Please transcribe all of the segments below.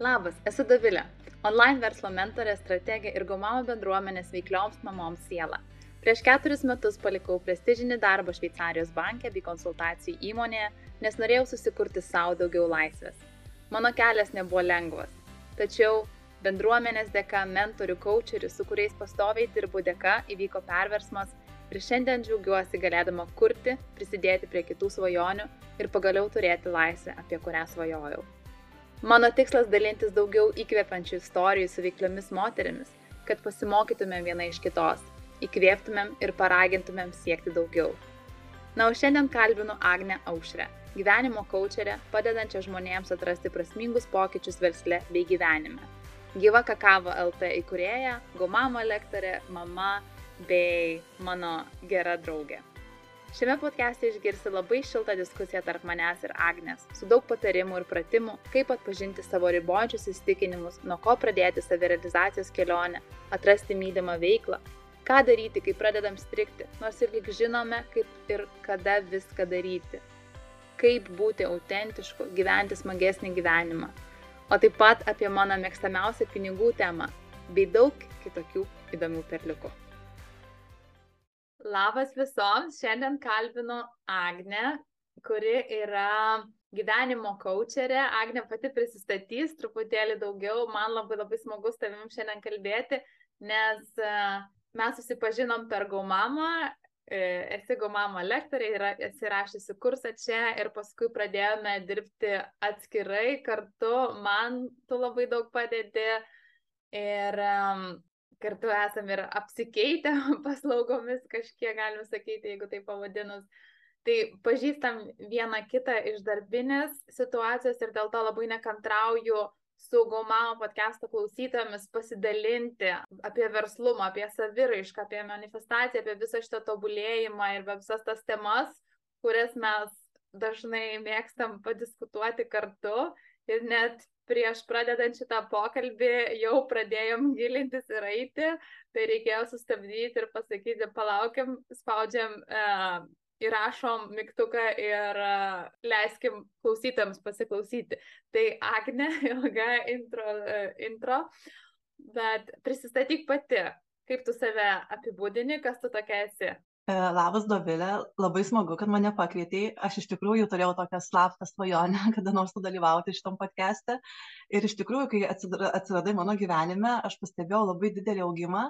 Labas, esu Davilė, online verslo mentorė, strategė ir Gomamo bendruomenės veiklioms mamoms siela. Prieš keturis metus palikau prestižinį darbą Šveicarijos banke bei konsultacijų įmonėje, nes norėjau susikurti savo daugiau laisvės. Mano kelias nebuvo lengvas, tačiau bendruomenės dėka, mentorių, coacherių, su kuriais pastoviai dirbu dėka, įvyko perversmas ir šiandien džiaugiuosi galėdama kurti, prisidėti prie kitų svajonių ir pagaliau turėti laisvę, apie kurią svajojau. Mano tikslas dalintis daugiau įkvepiančių istorijų su veikliomis moterimis, kad pasimokytumėm viena iš kitos, įkvėptumėm ir paragintumėm siekti daugiau. Na, o šiandien kalbinu Agnę Aušrę, gyvenimo kočerę, padedančią žmonėms atrasti prasmingus pokyčius versle bei gyvenime. Gyva Kakavo LT įkūrėja, Gomama lektorė, mama bei mano gera draugė. Šiame podcast'e išgirsi labai šiltą diskusiją tarp manęs ir Agnės, su daug patarimų ir pratimų, kaip atpažinti savo ribojančius įstikinimus, nuo ko pradėti savirealizacijos kelionę, atrasti mylimą veiklą, ką daryti, kai pradedam strikti, nors ir lik žinome, kaip ir kada viską daryti, kaip būti autentišku, gyventi smagesnį gyvenimą, o taip pat apie mano mėgstamiausią pinigų temą bei daug kitokių įdomių perliukų. Labas visoms, šiandien kalbinu Agnę, kuri yra gyvenimo kočerė. Agnė pati prisistatys truputėlį daugiau, man labai labai smagu su tavim šiandien kalbėti, nes e, mes susipažinom per Gaumamą, e, esi Gaumamo lektorė, yra, esi rašysi kursą čia ir paskui pradėjome dirbti atskirai kartu, man tu labai daug padedi. Ir um, kartu esam ir apsikeitę paslaugomis, kažkiek galim sakyti, jeigu tai pavadinus. Tai pažįstam vieną kitą iš darbinės situacijos ir dėl to labai nekantrauju su Gaumamo podcast'o klausytojomis pasidalinti apie verslumą, apie saviraišką, apie manifestaciją, apie visą šitą tobulėjimą ir visas tas temas, kurias mes dažnai mėgstam padiskutuoti kartu ir net prieš pradedant šitą pokalbį jau pradėjom gilintis ir eiti, tai reikėjo sustabdyti ir pasakyti, palaukiam, spaudžiam, uh, įrašom mygtuką ir uh, leiskim klausytams pasiklausyti. Tai Agne, ilga intro, uh, intro, bet prisistatyk pati, kaip tu save apibūdini, kas tu tokia esi. E, labas, Dovilė, labai smagu, kad mane pakvietei. Aš iš tikrųjų turėjau tokią slaptą svajonę, kada nors sudalyvauti šitam podcast'e. Ir iš tikrųjų, kai atsiradai mano gyvenime, aš pastebėjau labai didelį augimą,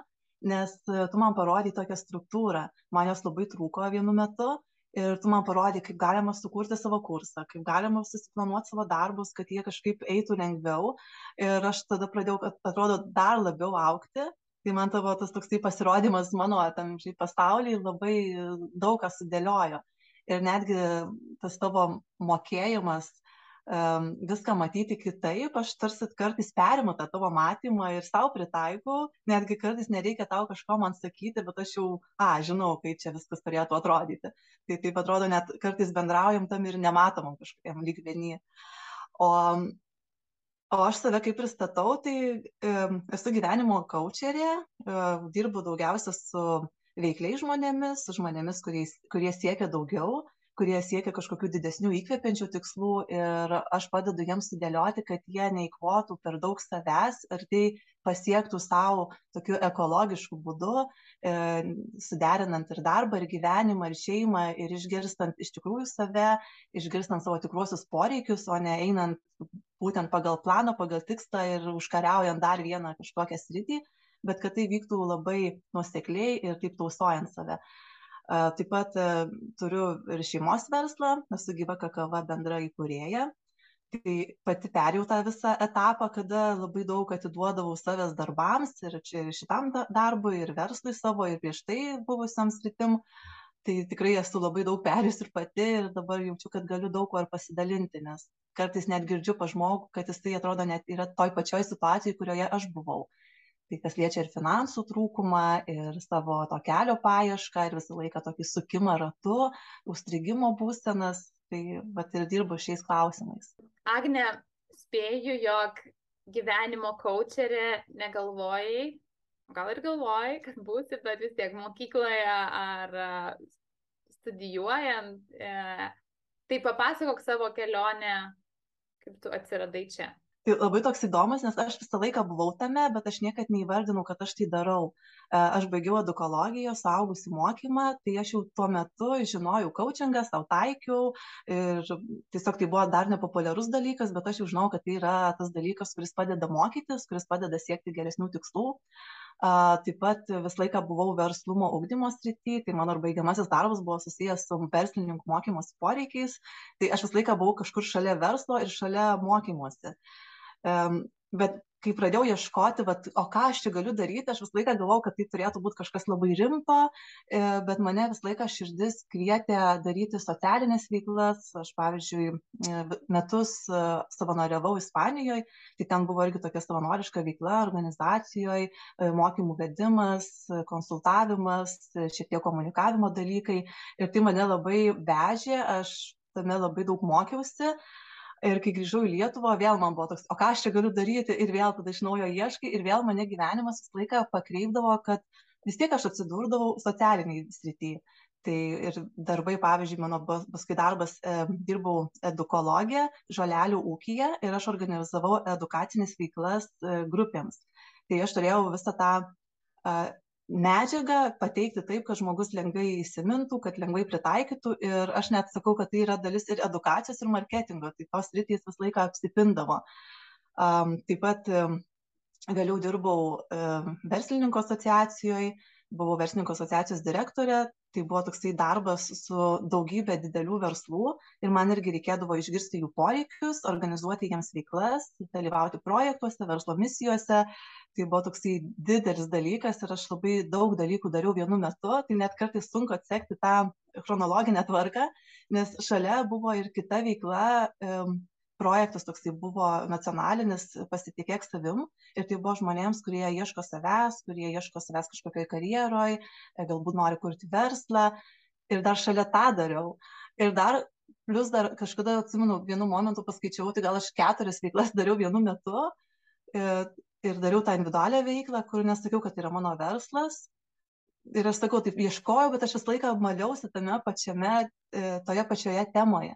nes e, tu man parodai tokią struktūrą. Man jos labai trūko vienu metu. Ir tu man parodai, kaip galima sukurti savo kursą, kaip galima susiplanuoti savo darbus, kad jie kažkaip eitų lengviau. Ir aš tada pradėjau, atrodo, dar labiau aukti tai man tavo tas toksai pasirodymas mano tam šiaip pasaulyje labai daug ką sudėliojo. Ir netgi tas tavo mokėjimas um, viską matyti kitaip, aš tarsi kartais perimu tą tavo matymą ir savo pritaikau, netgi kartais nereikia tau kažko man sakyti, bet aš jau, a, žinau, kaip čia viskas turėtų atrodyti. Tai taip atrodo, net kartais bendraujam tam ir nematomam kažkokiam lygmenį. O o aš save kaip pristatau tai esu gyvenimo kaučerė dirbu daugiausia su veikliais žmonėmis su žmonėmis kuriais kurie siekia daugiau kurie siekia kažkokių didesnių įkvepiančių tikslų ir aš padedu jiems sudėlioti, kad jie neįkvotų per daug savęs ir tai pasiektų savo tokiu ekologišku būdu, e, suderinant ir darbą, ir gyvenimą, ir šeimą, ir išgirstant iš tikrųjų save, išgirstant savo tikruosius poreikius, o ne einant būtent pagal planą, pagal tikslą ir užkariaujant dar vieną kažkokią sritį, bet kad tai vyktų labai nuosekliai ir taip tausojant save. Taip pat turiu ir šeimos verslą, esu gyva kakava bendra įkūrėja. Tai pati perėjau tą visą etapą, kada labai daug atiduodavau savęs darbams ir ir šitam darbui, ir verslui savo, ir prieš tai buvusiam sritim. Tai tikrai esu labai daug perėjus ir pati ir dabar jaučiu, kad galiu daug ko ir pasidalinti, nes kartais net girdžiu pa žmogų, kad jis tai atrodo net yra toj pačioj situacijai, kurioje aš buvau tai kas liečia ir finansų trūkumą, ir savo to kelio paiešką, ir visą laiką tokį sukimą ratu, užstrigimo būsenas, tai bet ir dirbu šiais klausimais. Agne, spėju, jog gyvenimo kočerė negalvojai, gal ir galvojai, kad būsi, bet vis tiek mokykloje ar studijuojant, e, tai papasakok savo kelionę, kaip tu atsiradai čia. Tai labai toks įdomus, nes aš visą laiką buvau tame, bet aš niekad neįvardinau, kad aš tai darau. E, aš baigiau edukologiją, saugusi mokymą, tai aš jau tuo metu žinojau coachingą, savo taikiau ir tiesiog tai buvo dar nepopuliarus dalykas, bet aš jau žinau, kad tai yra tas dalykas, kuris padeda mokytis, kuris padeda siekti geresnių tikslų. Taip pat visą laiką buvau verslumo ugdymo srity, tai mano ir baigiamasis darbas buvo susijęs su verslininkų mokymosi poreikiais, tai aš visą laiką buvau kažkur šalia verslo ir šalia mokymosi. Bet kai pradėjau ieškoti, vat, o ką aš čia galiu daryti, aš visą laiką galvojau, kad tai turėtų būti kažkas labai rimto, e, bet mane visą laiką širdis kvietė daryti socialinės veiklas. Aš, pavyzdžiui, e, metus e, savanoriavau Ispanijoje, tai ten buvo irgi tokia savanoriška veikla organizacijoje, mokymų vedimas, konsultavimas, šiek tiek komunikavimo dalykai. Ir tai mane labai vežė, aš tame labai daug mokiausi ir kai grįžau į lietuvą vėl man buvo toks o ką aš čia galiu daryti? Ir vėl tada iš naujo ieškai ir vėl mane gyvenimas visą laiką pakreipdavo kad vis tiek aš atsidurdavau socialinėj srity. Tai ir darbai pavyzdžiui mano paskui darbas dirbau edukologe žolelių ūkyje ir aš organizavau edukacines veiklas e, grupėms. Tai aš turėjau visą tą medžiagą pateikti taip kad žmogus lengvai įsimintų kad lengvai pritaikytų. Ir aš net sakau kad tai yra dalis ir edukacijos ir marketingo. Tai tos sritys visą laiką apsipindavo. Am taip pat vėliau dirbau verslininkų asociacijoj buvau verslininkų asociacijos direktorė tai buvo toksai darbas su daugybe didelių verslų ir man irgi reikėdavo išgirsti jų poreikius organizuoti jiems veiklas dalyvauti projektuose verslo misijose. Tai buvo toksai didelis dalykas ir aš labai daug dalykų dariau vienu metu. Tai net kartais sunku atsekti tą chronologinę tvarką nes šalia buvo ir kita veikla projektas toksai buvo nacionalinis pasitikėk savim. Ir tai buvo žmonėms kurie ieško savęs kurie ieško savęs kažkokioj karjeroj galbūt nori kurti verslą. Ir dar šalia tą dariau. Ir dar plius dar kažkada atsimenu vienu momentu paskaičiavau tai gal aš keturias veiklas dariau vienu metu. Ir, ir dariau tą individualią veiklą kur nesakiau kad tai yra mano verslas. Ir aš sakau taip ieškojau bet aš visą laiką maliausi tame pačiame toje pačioje temoje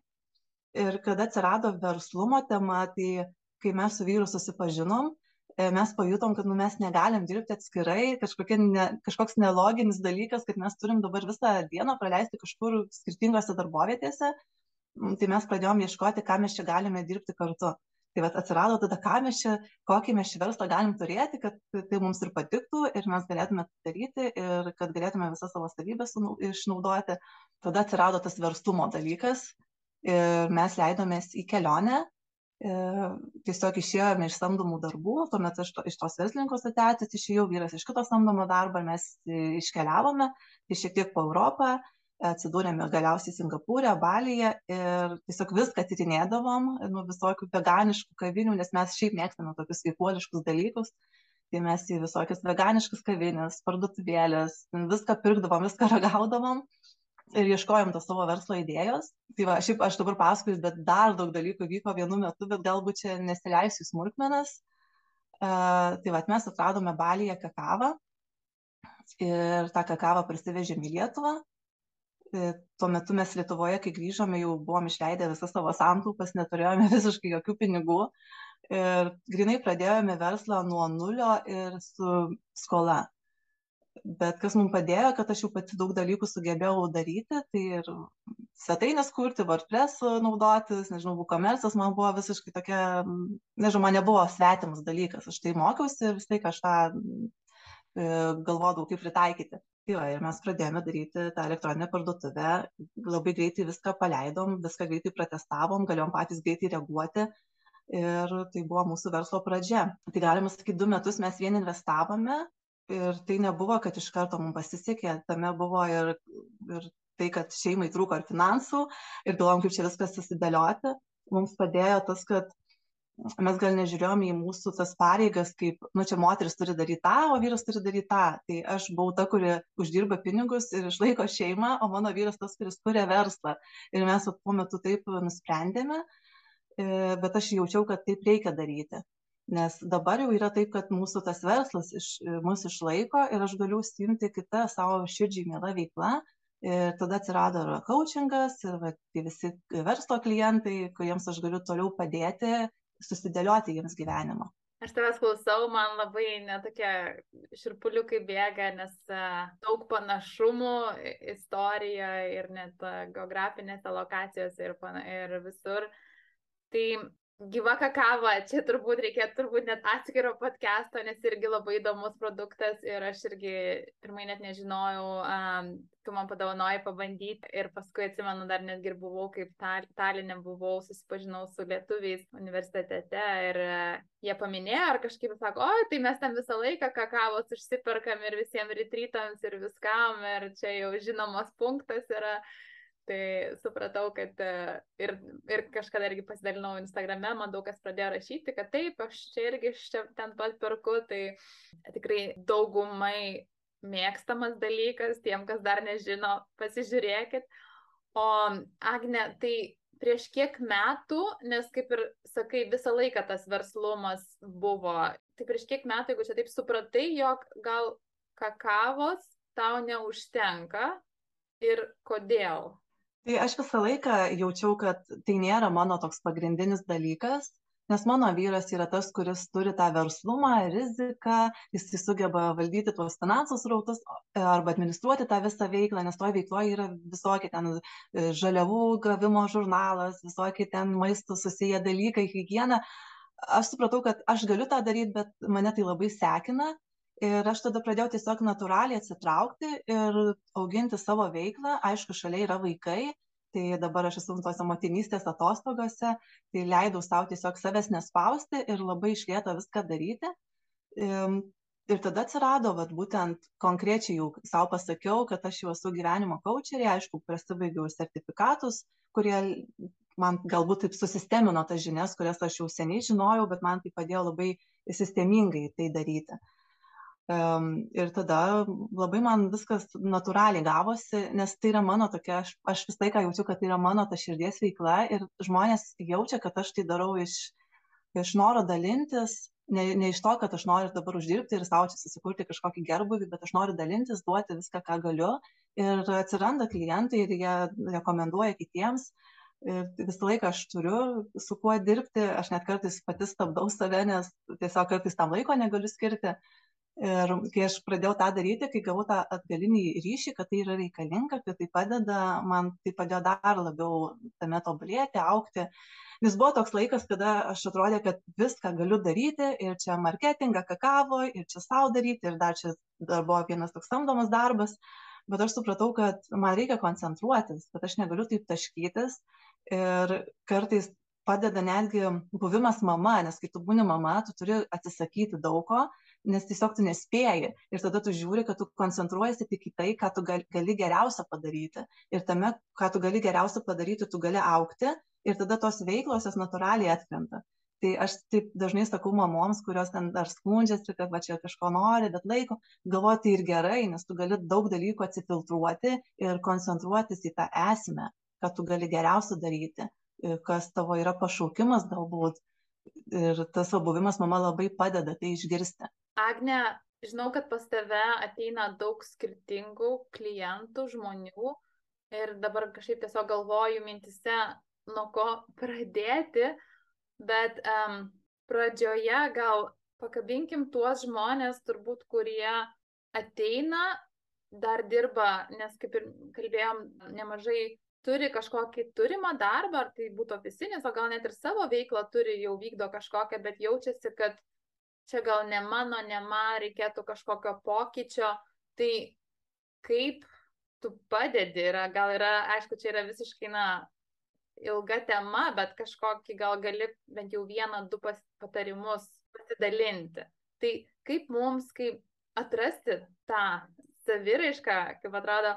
ir kada atsirado verslumo tema tai kai mes su vyru susipažinom e, mes pajutom kad nu mes negalim dirbti atskirai kažkokia ne kažkoks neloginis dalykas kad mes turim dabar visą dieną praleisti kažkur skirtingose darbovietėse tai mes pradėjom ieškoti ką mes čia galime dirbti kartu. Tai vat atsirado tada ką mes čia kokį mes čia verslą galim turėti kad tai mums ir patiktų ir mes galėtume tai daryti ir kad galėtume visas savo savybes išnaudoti. Tada atsirado tas verslumo dalykas ir mes leidomės į kelionę tiesiog išėjome iš samdomų darbų, tuomet aš to, iš tos verslininkų asociacijos išėjau, vyras iš kito samdomo darbo, mes iškeliavome, tai šiek tiek po Europą, atsidūrėme galiausiai Singapūrė, Balyje ir tiesiog viską tyrinėdavom, nu, visokių veganiškų kavinių, nes mes šiaip mėgstame tokius sveikuoliškus dalykus, tai mes į visokias veganiškas kavinės, parduotuvėlės, viską pirkdavom, viską ragaudavom ir ieškojom tos savo verslo idėjos. Tai va šiaip aš dabar pasakoju bet dar daug dalykų vyko vienu metu bet galbūt čia nesileisiu į smulkmenas. E, tai vat mes atradome balyje kakavą ir tą kakavą parsivežėm į lietuvą. E, tuo metu mes lietuvoje kai grįžome jau buvom išleidę visas savo santaupas neturėjome visiškai jokių pinigų. Ir grinai pradėjome verslą nuo nulio ir su skola bet kas mum padėjo kad aš jau pati daug dalykų sugebėjau daryti tai ir svetaines kurti wordpresu naudotis nežinau vukomersas man buvo visiškai tokia nežinau man nebuvo svetimas dalykas aš tai mokiausi ir vis laik aš tą e, galvodavau kaip pritaikyti. Tai va ir mes pradėjome daryti tą elektroninę parduotuvę labai greitai viską paleidom viską greitai pratestavom galėjom patys greitai reaguoti ir tai buvo mūsų verslo pradžia. Tai galima sakyt du metus mes vien investavome ir tai nebuvo kad iš karto mum pasisekė tame buvo ir ir tai kad šeimai trūko ir finansų ir galvojom kaip čia viską susidėlioti. Mums padėjo tas kad mes gal nežiūrėjom į mūsų tas pareigas kaip nu čia moteris turi daryt tą o vyras turi daryt tą. Tai aš buvau ta kuri uždirba pinigus ir išlaiko šeimą o mano vyras tas kuris kuria verslą. Ir mes vat tuo metu taip nusprendėme e, bet aš jaučiau kad taip reikia daryti nes dabar jau yra taip kad mūsų tas verslas iš mus išlaiko ir aš galiu užsiimti kita sau širdžiai miela veikla ir tada atsirado ir kaučingas ir va tie visi verslo klientai kuriems aš galiu toliau padėti susidėlioti jiems gyvenimo. Aš tavęs klausau, man labai netokie širpuliukai bėga, nes daug panašumų istorijoje ir net geografinėse lokacijose ir, ir visur. Tai gyva kakava, čia turbūt reikėtų turbūt net atskiro podcast'o, nes irgi labai įdomus produktas ir aš irgi pirmai net nežinojau, um, tu man padavanoji pabandyti ir paskui atsimenu dar netgi ir buvau kaip tal, Talinė buvau, susipažinau su lietuviais universitete ir uh, jie paminėjo ar kažkaip sako, o tai mes ten visą laiką kakavos užsiperkam ir visiems rytrytams ir viskam ir čia jau žinomas punktas yra. Tai supratau, kad e, ir, ir kažkada irgi pasidalinau Instagrame, man daug kas pradėjo rašyti, kad taip, aš čia irgi čia ten pat perku, tai tikrai daugumai mėgstamas dalykas, tiem, kas dar nežino, pasižiūrėkit. O Agne, tai prieš kiek metų, nes kaip ir sakai, visą laiką tas verslumas buvo, tai prieš kiek metų, jeigu čia taip supratai, jog gal kakavos tau neužtenka ir kodėl? Tai aš visą laiką jaučiau kad tai nėra mano toks pagrindinis dalykas nes mano vyras yra tas kuris turi tą verslumą riziką jisai sugeba valdyti tuos finansų srautus arba administruoti tą visą veiklą nes toj veikloj yra visokie ten e, žaliavų gavimo žurnalas visokie ten maistu susiję dalykai higiena. Aš supratau kad aš galiu tą daryt bet mane tai labai sekina ir aš tada pradėjau tiesiog natūraliai atsitraukti ir auginti savo veiklą. Aišku šalia yra vaikai tai dabar aš esu tose motinystės atostogose tai leidau sau tiesiog savęs nespausti ir labai iš lėto viską daryti. Ir tada atsirado vat būtent konkrečiai jau sau pasakiau kad aš jau esu gyvenimo kaučerė aišku prasibaigiau sertifikatus kurie man galbūt taip susistemino tas žinias kurias aš jau seniai žinojau bet man tai padėjo labai sistemingai tai daryti ir tada labai man viskas natūraliai gavosi, nes tai yra mano tokia, aš, aš visą laiką jaučiu, kad tai yra mano ta širdies veikla ir žmonės jaučia, kad aš tai darau iš, iš noro dalintis, ne, ne iš to, kad aš noriu dabar uždirbti ir savo čia susikurti kažkokį gerbuvį, bet aš noriu dalintis, duoti viską, ką galiu ir atsiranda klientai ir jie rekomenduoja kitiems. Ir visą laiką aš turiu su kuo dirbti, aš net kartais pati stabdau save, nes tiesiog kartais tam laiko negaliu skirti. Ir kai aš pradėjau tą daryti kai gavau tą atgalinį ryšį kad tai yra reikalinga kad tai padeda man tai padėjo dar labiau tame tobulėti augti. Nes buvo toks laikas kada aš atrodė kad viską galiu daryti ir čia marketingą kakavoj ir čia sau daryti ir dar čia dar buvo vienas toks samdomas darbas. Bet aš supratau kad man reikia koncentruotis kad aš negaliu taip taškytis. Ir kartais padeda netgi buvimas mama nes kai tu būni mama tu turi atsisakyti daug ko nes tiesiog tu nespėji. Ir tada tu žiūri kad tu koncentruojiesi tik į tai ką tu gal gali geriausia padaryti. Ir tame ką tu gali geriausia padaryti tu gali augti. Ir tada tos veiklos jos natūraliai atkrenta. Tai aš taip dažnai sakau mamoms kurios ten dar skundžiasi kad va čia kažko nori bet laiko. Galvoju tai ir gerai nes tu gali daug dalykų atsifiltruoti ir koncentruotis į tą esmę ką tu gali geriausia daryti kas tavo yra pašaukimas galbūt. Ir tas va buvimas mama labai padeda tai išgirsti. Agne, žinau, kad pas tave ateina daug skirtingų klientų, žmonių ir dabar kažkaip tiesiog galvoju mintise, nuo ko pradėti, bet um, pradžioje gal pakabinkim tuos žmonės, turbūt, kurie ateina, dar dirba, nes kaip ir kalbėjom, nemažai turi kažkokį turimą darbą, ar tai būtų ofisinis, o gal net ir savo veiklą turi, jau vykdo kažkokią, bet jaučiasi, kad čia gal ne mano, ne man, reikėtų kažkokio pokyčio. Tai kaip tu padedi, yra, gal yra, aišku, čia yra visiškai, na, ilga tema, bet kažkokį gal gali bent jau vieną, du patarimus pasidalinti. Tai kaip mums, kaip atrasti tą saviraišką, kaip atrodo,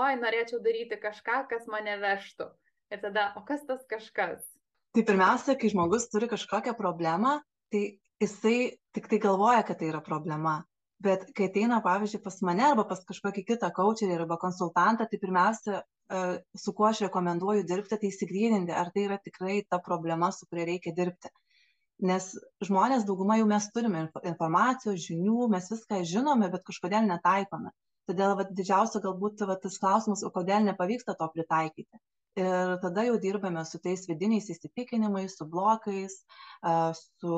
oi, norėčiau daryti kažką, kas mane vežtų. Ir tada, o kas tas kažkas? Tai pirmiausia, kai žmogus turi kažkokią problemą, tai jisai tik tai galvoja, kad tai yra problema. Bet kai ateina, pavyzdžiui, pas mane arba pas kažkokį kitą coacherį arba konsultantą, tai pirmiausia, e, su kuo aš rekomenduoju dirbti, tai įsigryninti, ar tai yra tikrai ta problema, su kuria reikia dirbti. Nes žmonės dauguma jau mes turime informacijos, žinių, mes viską žinome, bet kažkodėl netaikome todėl vat didžiausia galbūt va tas klausimas o kodėl nepavyksta to pritaikyti ir tada jau dirbame su tais vidiniais įsitikinimais su blokais su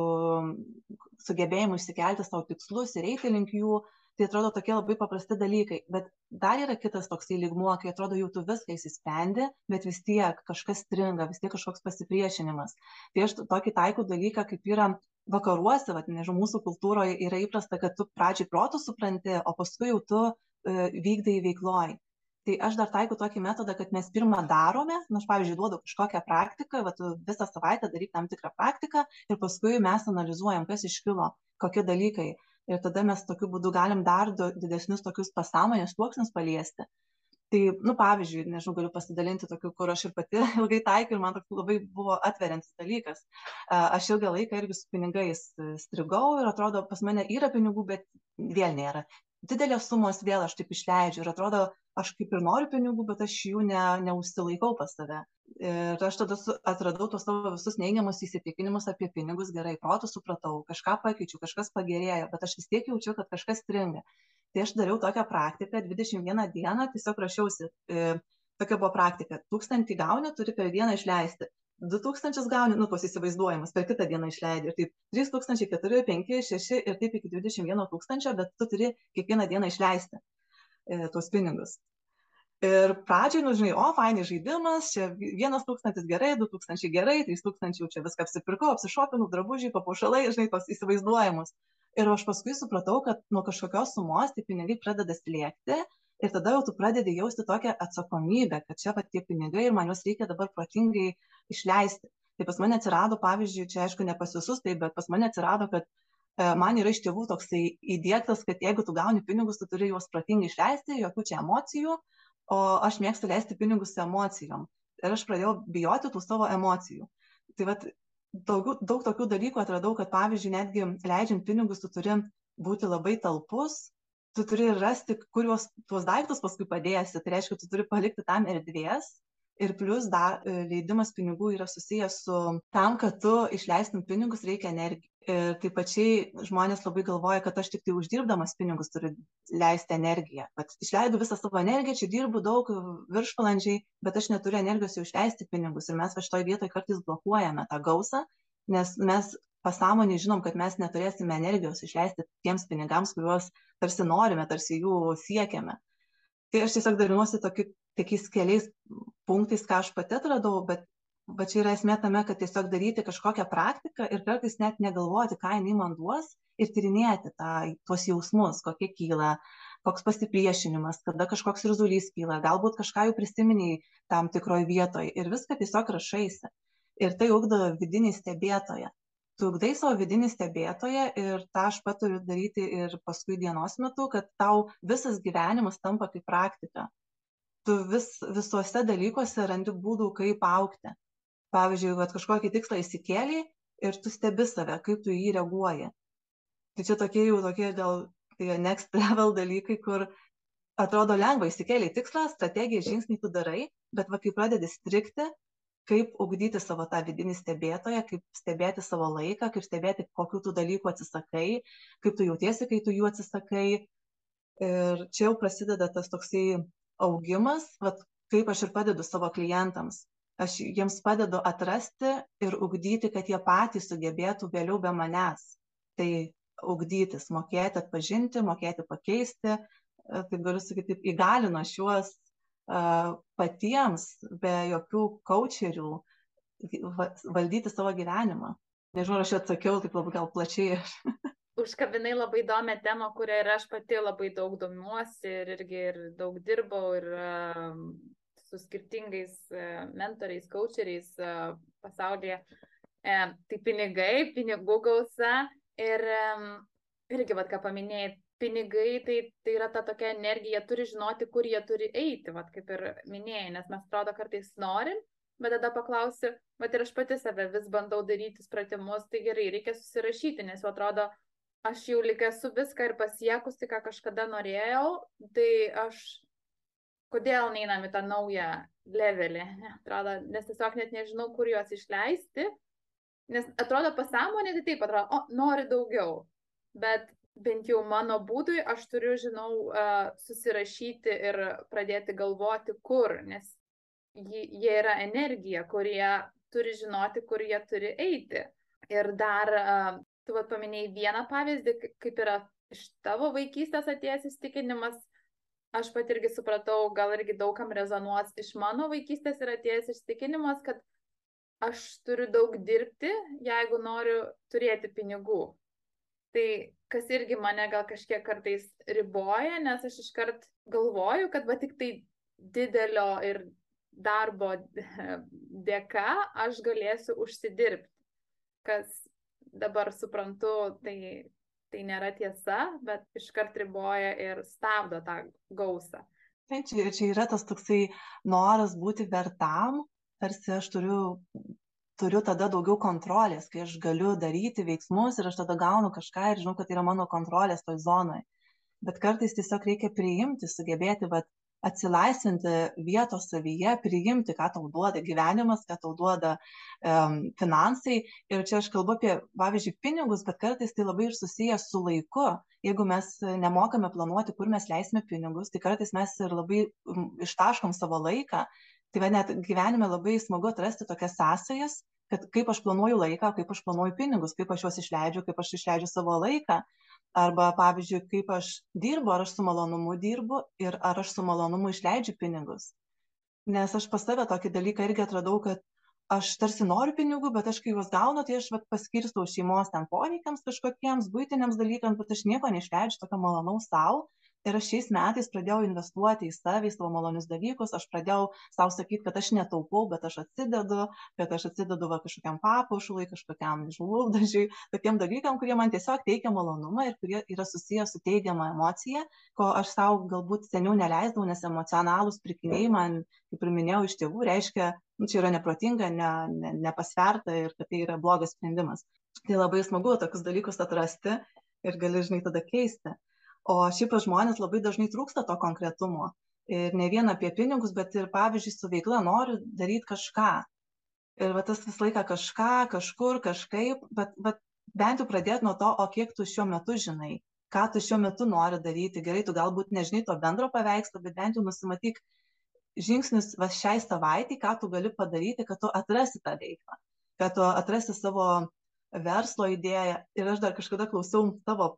sugebėjimu išsikelti sau tikslus ir eiti link jų. Tai atrodo tokie labai paprasti dalykai bet dar yra kitas toksai lygmuo kai atrodo jau tu viską išsisprendi bet vis tiek kažkas stringa vis tiek kažkoks pasipriešinimas. Tai aš tokį taikau dalyką kaip yra vakaruose vat nežinau mūsų kultūroj yra įprasta kad tu pradžioj protu supranti o paskui jau tu e, vykdai veikloj tai aš dar taikau tokį metodą kad mes pirma darome nu aš pavyzdžiui duodu kažkokią praktiką vat visą savaitę daryk tam tikrą praktiką ir paskui mes analizuojam kas iškilo kokie dalykai. Ir tada mes tokiu būdu galim dar du didesnius tokius pasąmonės sluoksnius paliesti. Tai nu pavyzdžiui nežinau galiu pasidalinti tokiu kur aš ir pati ilgai taikiau ir man toks labai buvo atveriantis dalykas. Aš ilgą laiką irgi su pinigais strigau ir atrodo pas mane yra pinigų bet vėl nėra didelės sumos vėl aš taip išleidžiu ir atrodo aš kaip ir noriu pinigų bet aš jų ne neužsilaikau pas save. Ir aš tada su atradau tuos savo visus neigiamus įsitikinimus apie pinigus gerai protu supratau kažką pakeičiau kažkas pagerėjo bet aš vis tiek jaučiu kad kažkas stringa. Tai aš dariau tokią praktiką dvidešim vieną dieną tiesiog rašiausi e, tokia buvo praktika tūkstantį gauni turi per dieną išleisti du tūkstančius gauni nu tuos įsivaizduojamus per kitą dieną išleidi ir taip trys tūkstančiai keturi penki šeši ir taip iki dvidešim vieno tūkstančio bet tu turi kiekvieną dieną išleisti e, tuos pinigus. Ir pradžioj nu žinai o fainai žaidimas čia vienas tūkstantis gerai du tūkstančiai gerai trys tūkstančiai jau čia viską apsipirkau apsišopinau drabužiai papuošalai žinai tuos įsivaizduojamus. Ir aš paskui supratau kad nuo kažkokios sumos tie pinigai pradeda slėgti ir tada jau tu pradedi jausti tokią atsakomybę kad čia va tie pinigai ir man juos reikia dabar protingai išleisti. Tai pas mane atsirado pavyzdžiui čia aišku ne pas visus taip bet pas mane atsirado kad e, man yra iš tėvų toksai įdiegtas kad jeigu tu gauni pinigus tu turi juos protingai išleisti jokių čia emocijų o aš mėgstu leisti pinigus emocijom. Ir aš pradėjau bijoti tų savo emocijų. Tai vat daugiau daug tokių dalykų atradau kad pavyzdžiui netgi leidžiant pinigus tu turi būti labai talpus tu turi rasti kur juos tuos daiktus paskui padėsi. Tai reiškia tu turi palikti tam erdvės ir plius dar e, leidimas pinigų yra susijęs su tam kad tu išleistum pinigus reikia energijos ir taip pačiai žmonės labai galvoja kad aš tiktai uždirbdamas pinigus turiu leisti energiją. Vat išleidau visą savo energiją čia dirbu daug viršvalandžiai bet aš neturiu energijos jau išleisti pinigus. Ir mes va šitoj vietoj kartais blokuojame tą gausą nes mes pasąmonėj žinom kad mes neturėsime energijos išleisti tiems pinigams kuriuos tarsi norime tarsi jų siekiame. Tai aš tiesiog dalinuosi tokiu tokiais keliais punktais ką aš pati atradau bet va čia yra esmė tame kad tiesiog daryti kažkokią praktiką ir kartais net negalvoti ką jinai man duos ir tyrinėti tą tuos jausmus kokie kyla koks pasipriešinimas kada kažkoks irzulys kyla galbūt kažką jau prisiminei tam tikroj vietoj ir viską tiesiog rašaisi. Ir tai ugdo vidinį stebėtoją tu ugdai savo vidinį stebėtoją ir tą aš patariu daryti ir paskui dienos metu kad tau visas gyvenimas tampa kaip praktika. Tu vis visuose dalykuose randi būdų kaip augti. Pavyzdžiui vat kažkokį tikslą išsikėlei ir tu stebi save kaip tu jį reaguoji. Tai čia tokie jau tokie gal tai next level dalykai kur atrodo lengva išsikėlei tikslą strategiją žingsnį tu darai bet va kai pradedi strigti kaip ugdyti savo tą vidinį stebėtoją kaip stebėti savo laiką kaip stebėti kokių tu dalykų atsisakai kaip tu jautiesi kai tu jų atsisakai. Ir čia jau prasideda tas toksai augimas vat kaip aš ir padedu savo klientams. Aš jiems padedu atrasti ir ugdyti kad jie patys sugebėtų vėliau be manęs tai ugdytis mokėti atpažinti mokėti pakeisti. Taip galiu sakyt taip įgalino aš juos patiems be jokių kaučerių valdyti savo gyvenimą. Nežinau, aš atsakiau taip labai gal plačiai. Užkabinai labai įdomią temą, kurią ir aš pati labai daug domiuosi ir irgi ir daug dirbau ir su skirtingais uh, mentoriais, coacheriais uh, pasaulyje. Uh, tai pinigai, pinigų gausa ir irgi, vad ką paminėjai, pinigai tai tai yra ta tokia energija turi žinoti kur jie turi eiti vat kaip ir minėjai nes mes atrodo kartais norim bet tada paklausi vat ir aš pati save vis bandau darytis pratimus tai gerai reikia susirašyti nes jau atrodo aš jau lyg esu viską ir pasiekusi ką kažkada norėjau tai aš kodėl neinam į tą naują levelį atrodo nes tiesiog net nežinau kur juos išleisti nes atrodo pasąmonė tai taip atrodo o nori daugiau bet bent jau mano būdui aš turiu žinau susirašyti ir pradėti galvoti kur nes jie yra energija, kurie turi žinoti, kur jie turi eiti. Ir dar, tu vat paminėjai vieną pavyzdį, kaip yra iš tavo vaikystės atėjęs įstikinimas, aš pat irgi supratau, gal irgi daugam rezonuos, iš mano vaikystės yra atėjęs įstikinimas, kad aš turiu daug dirbti, jeigu noriu turėti pinigų. Tai kas irgi mane gal kažkiek kartais riboja, nes aš iškart galvoju, kad va tik tai didelio ir darbo dėka aš galėsiu užsidirbti. Kas dabar suprantu, tai tai nėra tiesa, bet iškart riboja ir stabdo tą gausą. Tai čia, čia yra tas toksai noras būti vertam, tarsi aš turiu, turiu tada daugiau kontrolės, kai aš galiu daryti veiksmus ir aš tada gaunu kažką ir žinau, kad tai yra mano kontrolės toj zonoje. Bet kartais tiesiog reikia priimti, sugebėti, vat, atsilaisvinti vietos savyje, priimti, ką tau duoda gyvenimas, ką tau duoda um, finansai. Ir čia aš kalbu apie, pavyzdžiui, pinigus, bet kartais tai labai ir susijęs su laiku. Jeigu mes nemokame planuoti, kur mes leisime pinigus, tai kartais mes ir labai ištaškom savo laiką. Tai va net gyvenime labai smagu atrasti tokias sąsajas, kad kaip aš planuoju laiką, kaip aš planuoju pinigus, kaip aš juos išleidžiu, kaip aš išleidžiu savo laiką. Arba pavyzdžiui kaip aš dirbu ar aš su malonumu dirbu ir ar aš su malonumu išleidžiu pinigus. Nes aš pas save tokį dalyką irgi atradau kad aš tarsi noriu pinigų bet aš kai juos gaunu tai aš vat paskirstau šeimos ten poreikiams kažkokiems buitiniams dalykams bet aš nieko neišleidžiu tokio malonaus sau ir aš šiais metais pradėjau investuoti į save, į savo malonius dalykus, aš pradėjau savo sakyti, kad aš netaupau, bet aš atsidedu, kad aš atsidedu va, kažkokiam papušului, kažkokiam žlugdažiui, tokiem dalykam, kurie man tiesiog teikia malonumą ir kurie yra susijęs su teigiama emocija, ko aš savo galbūt seniau neleisdavau, nes emocionalūs pirkiniai man, kaip ir minėjau, iš tėvų reiškia, nu, čia yra neprotinga, ne, ne, nepasverta ir kad tai yra blogas sprendimas. Tai labai smagu tokius dalykus atrasti ir gali, žinai, tada keisti o šiaip pas žmones labai dažnai trūksta to konkretumo. Ir ne vien apie pinigus bet ir pavyzdžiui su veikla noriu daryt kažką. Ir va tas visą laiką kažką kažkur kažkaip bet bet bent jau pradėt nuo to o kiek tu šiuo metu žinai ką tu šiuo metu nori daryti. Gerai tu galbūt nežinai to bendro paveikslo bet bent jau nusimatyk žingsnius va šiai savaitei ką tu gali padaryti kad tu atrasi tą veiklą kad tu atrasi savo verslo idėją ir aš dar kažkada klausiau tavo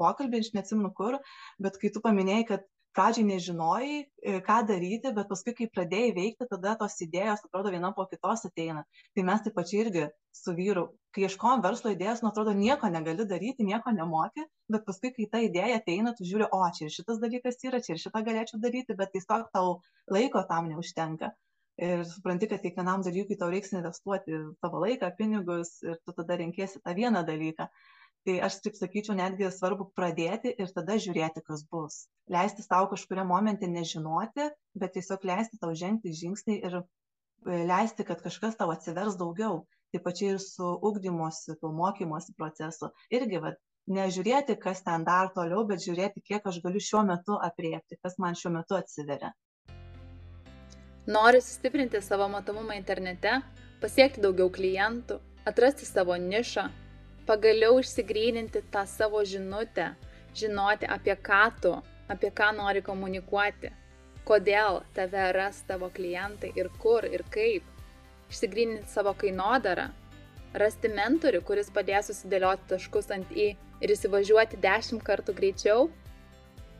pokalbį, aš neatsimenu kur, bet kai tu paminėjai, kad pradžiai nežinojai, e, ką daryti, bet paskui, kai pradėjai veikti, tada tos idėjos, atrodo, viena po kitos ateina. Tai mes taip pačiai irgi su vyru, kai ieškojom verslo idėjos, nu atrodo, nieko negali daryti, nieko nemoki, bet paskui, kai ta idėja ateina, tu žiūri, o čia ir šitas dalykas yra, čia ir šitą galėčiau daryti, bet tiesiog tau laiko tam neužtenka ir supranti, kad kiekvienam dalykui tau reiks investuoti savo laiką, pinigus ir tu tada renkėsi tą vieną dalyką. Tai aš taip sakyčiau, netgi svarbu pradėti ir tada žiūrėti, kas bus. Leisti savo kažkuria momente nežinoti, bet tiesiog leisti tau žengti žingsnį ir e, leisti, kad kažkas tau atsivers daugiau. Taip pačiai ir su ugdymosi, tuo mokymosi procesu. Irgi, va, nežiūrėti, kas ten dar toliau, bet žiūrėti, kiek aš galiu šiuo metu apriepti, kas man šiuo metu atsiveria. Nori sustiprinti savo matomumą internete, pasiekti daugiau klientų, atrasti savo nišą, pagaliau išsigryninti tą savo žinutę, žinoti apie ką tu, apie ką nori komunikuoti, kodėl tave ras tavo klientai ir kur ir kaip, išsigryninti savo kainodarą, rasti mentorių, kuris padės susidėlioti taškus ant į ir įsivažiuoti dešimt kartų greičiau.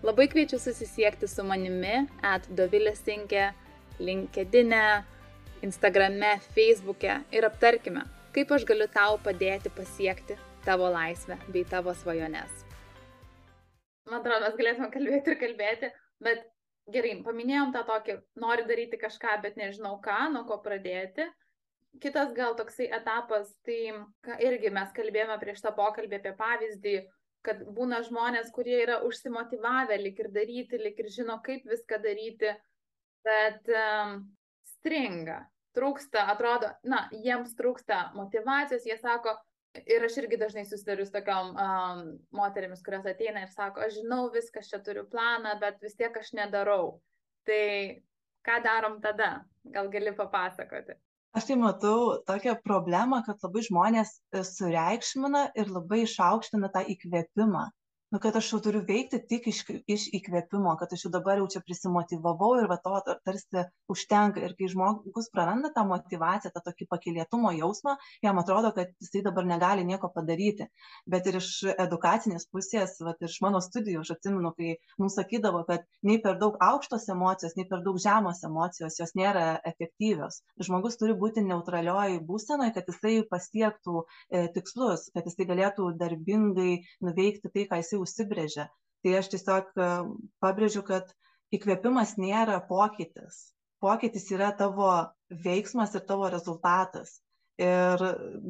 Labai kviečiu susisiekti su manimi, at Dovilės Sinkė LinkedIne, Instagrame, Facebook'e ir aptarkime, kaip aš galiu tau padėti pasiekti tavo laisvę bei tavo svajones. Man atrodo, mes galėtume kalbėti ir kalbėti, bet gerai, paminėjom tą tokį, noriu daryti kažką, bet nežinau ką, nuo ko pradėti. Kitas gal toksai etapas, tai irgi mes kalbėjome prieš tą pokalbį apie pavyzdį, kad būna žmonės, kurie yra užsimotivavę lik ir daryti, lik ir žino, kaip viską daryti, bet um, stringa, trūksta, atrodo, na, jiems trūksta motivacijos, jie sako, ir aš irgi dažnai susidariu su tokiom um, moterimis, kurios ateina ir sako, aš žinau viską, aš čia turiu planą, bet vis tiek aš nedarau. Tai ką darom tada? Gal gali papasakoti? Aš tai matau tokią problemą, kad labai žmonės e, sureikšmina ir labai išaukština tą įkvėpimą nu kad aš jau turiu veikti tik iš iš įkvėpimo kad aš jau dabar jau čia prisimotyvavau ir va to tarsi užtenka. Ir kai žmogus praranda tą motyvaciją tą tokį pakylėtumo jausmą jam atrodo kad jisai dabar negali nieko padaryti. Bet ir iš edukacinės pusės vat iš mano studijų aš atsimenu kai mums sakydavo kad nei per daug aukštos emocijos nei per daug žemos emocijos jos nėra efektyvios. Žmogus turi būti neutralioj būsenoj kad jisai pasiektų e, tikslus kad jisai galėtų darbingai nuveikti tai ką jisai užsibrėžė. Tai aš tiesiog e, pabrėžiu, kad įkvėpimas nėra pokytis. Pokytis yra tavo veiksmas ir tavo rezultatas. Ir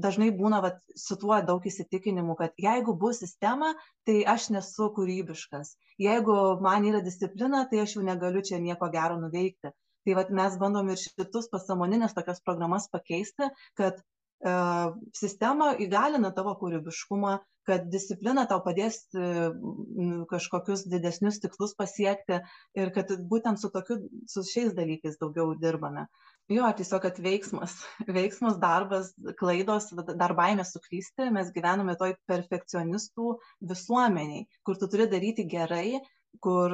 dažnai būna vat, su tuo daug įsitikinimų, kad jeigu bus sistema, tai aš nesu kūrybiškas. Jeigu man yra disciplina, tai aš jau negaliu čia nieko gero nuveikti. Tai vat, mes bandom ir šitus pasamoninės tokias programas pakeisti, kad sistema įgalina tavo kūrybiškumą, kad disciplina tau padės e, kažkokius didesnius tikslus pasiekti ir kad būtent su tokiu su šiais dalykais daugiau dirbame. Jo tiesiog kad veiksmas veiksmas darbas klaidos dar baimė suklysti mes gyvename toj perfekcionistų visuomenėj kur tu turi daryti gerai kur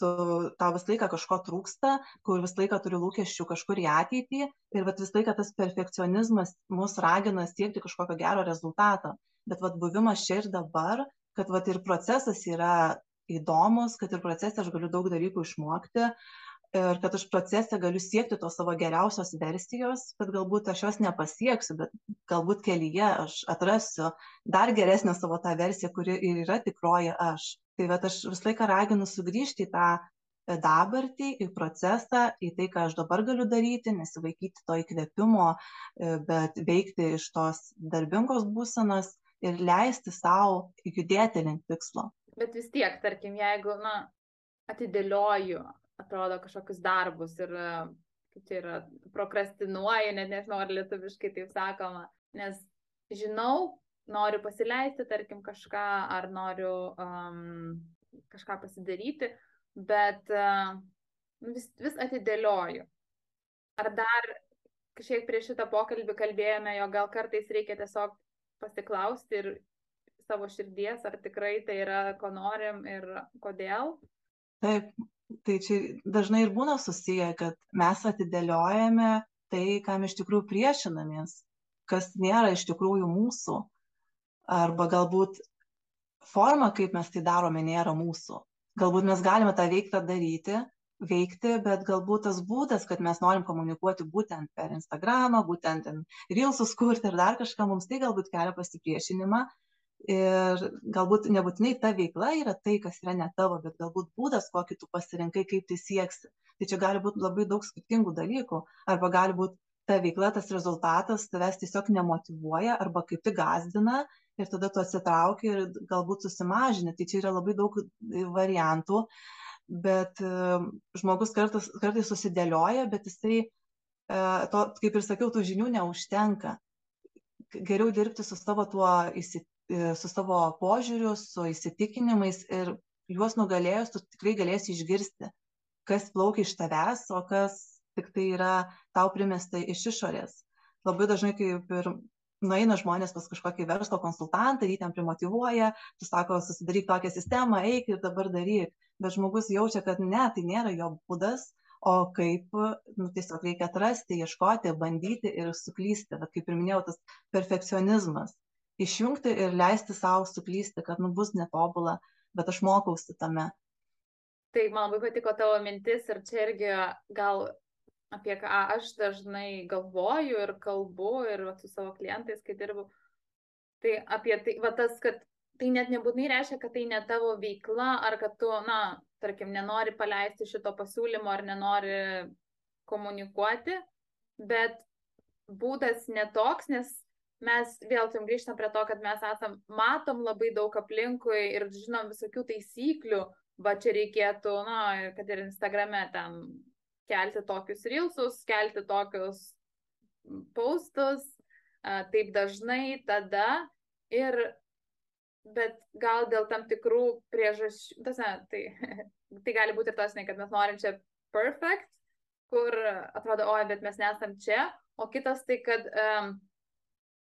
tu tau visą laiką kažko trūksta kur visą laiką turi lūkesčių kažkur į ateitį ir vat visą laiką tas perfekcionizmas mus ragina siekti kažkokio gero rezultato bet vat buvimas čia ir dabar, kad vat ir procesas yra įdomus, kad ir procese aš galiu daug dalykų išmokti ir kad aš procese galiu siekti tos savo geriausios versijos, bet galbūt aš jos nepasieksiu, bet galbūt kelyje aš atrasiu dar geresnę savo tą versiją, kuri ir yra tikroji aš. Tai bet aš visą laiką raginu sugrįžti į tą dabartį, į procesą, į tai, ką aš dabar galiu daryti, nesivaikyti to įkvėpimo, bet veikti iš tos darbingos būsenos ir leisti sau judėti link tikslo. Bet vis tiek, tarkim, jeigu, na, atidėlioju, atrodo, kažkokius darbus ir, kaip čia yra, prokrastinuoju, net nežinau, ar lietuviškai taip sakoma, nes žinau, noriu pasileisti, tarkim, kažką, ar noriu um, kažką pasidaryti, bet uh, vis, vis atidėlioju. Ar dar kažkiek prieš šitą pokalbį kalbėjome, jo gal kartais reikia tiesiog pasiklausti ir savo širdies, ar tikrai tai yra, ko norim ir kodėl. Taip, tai čia dažnai ir būna susiję, kad mes atidėliojame tai, kam iš tikrųjų priešinamės, kas nėra iš tikrųjų mūsų. Arba galbūt forma, kaip mes tai darome, nėra mūsų. Galbūt mes galime tą veiklą daryti, veikti bet galbūt tas būdas kad mes norim komunikuoti būtent per instagramą būtent ten rylsus kurti ir dar kažką mums tai galbūt kelia pasipriešinimą. Ir galbūt nebūtinai ta veikla yra tai kas yra ne tavo bet galbūt būdas kokį tu pasirinkai kaip tai sieksi. Tai čia gali būt labai daug skirtingų dalykų. Arba gali būt ta veikla tas rezultatas tavęs tiesiog nemotyvuoja arba kaip tik gąsdina ir tada tu atsitrauki ir galbūt susimažini tai čia yra labai daug variantų bet žmogus kartais, kartais susidėlioja, bet jisai, e, to, kaip ir sakiau, tų žinių neužtenka. Geriau dirbti su savo tuo e, su savo požiūriu, su įsitikinimais ir juos nugalėjus, tu tikrai galėsi išgirsti, kas plaukia iš tavęs, o kas tik tai yra tau primesta iš išorės. Labai dažnai, kaip ir nueina žmonės pas kažkokį verslo konsultantą, jį ten primotivuoja, tu sako, susidaryk tokią sistemą, eik ir dabar daryk bet žmogus jaučia, kad ne, tai nėra jo būdas, o kaip, nu, tiesiog reikia atrasti, ieškoti, bandyti ir suklysti, bet kaip ir minėjau, tas perfekcionizmas. Išjungti ir leisti savo suklysti, kad nu bus netobula, bet aš mokausi tame. Tai man labai patiko tavo mintis ir čia irgi gal apie ką aš dažnai galvoju ir kalbu ir va, su savo klientais, kai dirbu. Tai apie tai, va tas, kad tai net nebūtinai reiškia, kad tai ne tavo veikla, ar kad tu, na, tarkim, nenori paleisti šito pasiūlymo, ar nenori komunikuoti, bet būdas netoks, nes mes vėl tam grįžtam prie to, kad mes esam, matom labai daug aplinkui ir žinom visokių taisyklių, va čia reikėtų, na, kad ir Instagrame ten kelti tokius reelsus, kelti tokius postus, taip dažnai tada ir bet gal dėl tam tikrų priežasčių, tasne, tai, tai gali būti ir tas, ne, kad mes norim čia perfect, kur atrodo, oi, bet mes nesam čia, o kitas tai, kad um,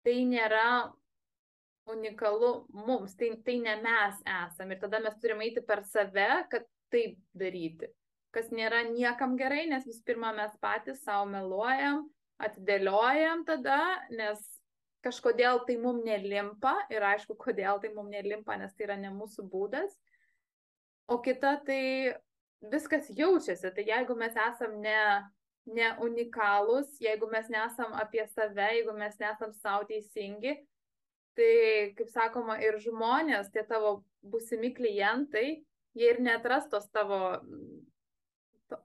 tai nėra unikalu mums, tai, tai ne mes esam. Ir tada mes turime eiti per save, kad taip daryti. Kas nėra niekam gerai, nes vis pirma mes patys savo meluojam, atidėliojam tada, nes kažkodėl tai mum nelimpa ir aišku, kodėl tai mum nelimpa, nes tai yra ne mūsų būdas. O kita tai viskas jaučiasi, tai jeigu mes esam ne, ne unikalūs, jeigu mes nesam apie save, jeigu mes nesam savo teisingi, tai, kaip sakoma, ir žmonės, tie tavo busimi klientai, jie ir netras tos tavo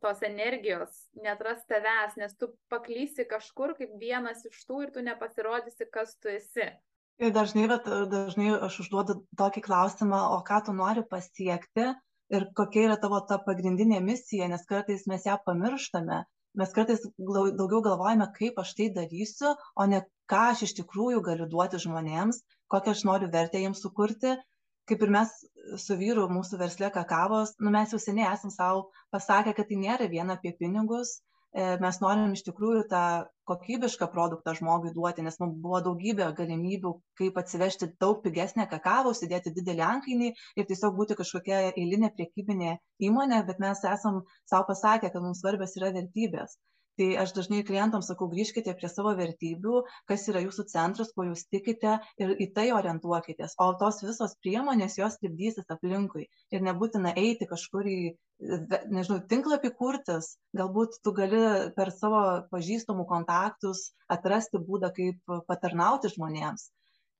tos energijos, netras tavęs, nes tu paklysi kažkur kaip vienas iš tų ir tu nepasirodysi, kas tu esi. Ir dažnai, bet, dažnai aš užduodu tokį klausimą, o ką tu nori pasiekti ir kokia yra tavo ta pagrindinė misija, nes kartais mes ją pamirštame. Mes kartais daugiau galvojame, kaip aš tai darysiu, o ne ką aš iš tikrųjų galiu duoti žmonėms, kokią aš noriu vertę jiems sukurti kaip ir mes su vyru mūsų versle kakavos, nu, mes jau seniai esam savo pasakę, kad tai nėra viena apie pinigus, e, mes norim iš tikrųjų tą kokybišką produktą žmogui duoti, nes mums buvo daugybė galimybių, kaip atsivežti daug pigesnę kakavą, užsidėti didelį ankainį ir tiesiog būti kažkokia eilinė priekybinė įmonė, bet mes esam savo pasakę, kad mums svarbios yra vertybės tai aš dažnai klientams sakau grįžkite prie savo vertybių kas yra jūsų centras kuo jūs tikite ir į tai orientuokitės. O tos visos priemonės jos lipdysis aplinkui. Ir nebūtina eiti kažkur į nežinau tinklapį kurtis. Galbūt tu gali per savo pažįstamų kontaktus atrasti būdą kaip patarnauti žmonėms.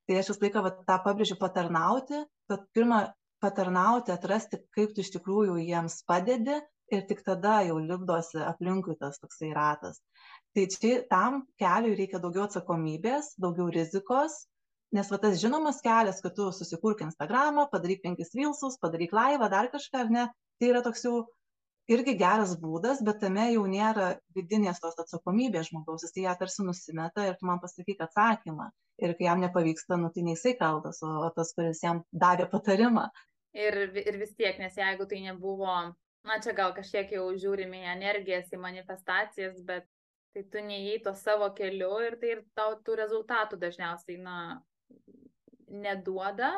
Tai aš visą laiką vat tą pabrėžiu patarnauti. Bet pirma patarnauti atrasti kaip tu iš tikrųjų jiems padedi ir tik tada jau lipdosi aplinkui tas toksai ratas. Tai čia tam keliui reikia daugiau atsakomybės, daugiau rizikos, nes va tas žinomas kelias, kad tu susikurk Instagramą, padaryk penkis vilsus, padaryk laivą, dar kažką, ar ne, tai yra toks jau irgi geras būdas, bet tame jau nėra vidinės tos atsakomybės žmogaus, jis ją tarsi nusimeta ir tu man pasakyk atsakymą. Ir kai jam nepavyksta, nu tai ne jisai kaltas, o tas, kuris jam davė patarimą. Ir, ir vis tiek, nes jeigu tai nebuvo na čia gal kažkiek jau žiūrime į energijas, į manifestacijas, bet tai tu neįėjai to savo keliu ir tai ir tau tų rezultatų dažniausiai, na, neduoda.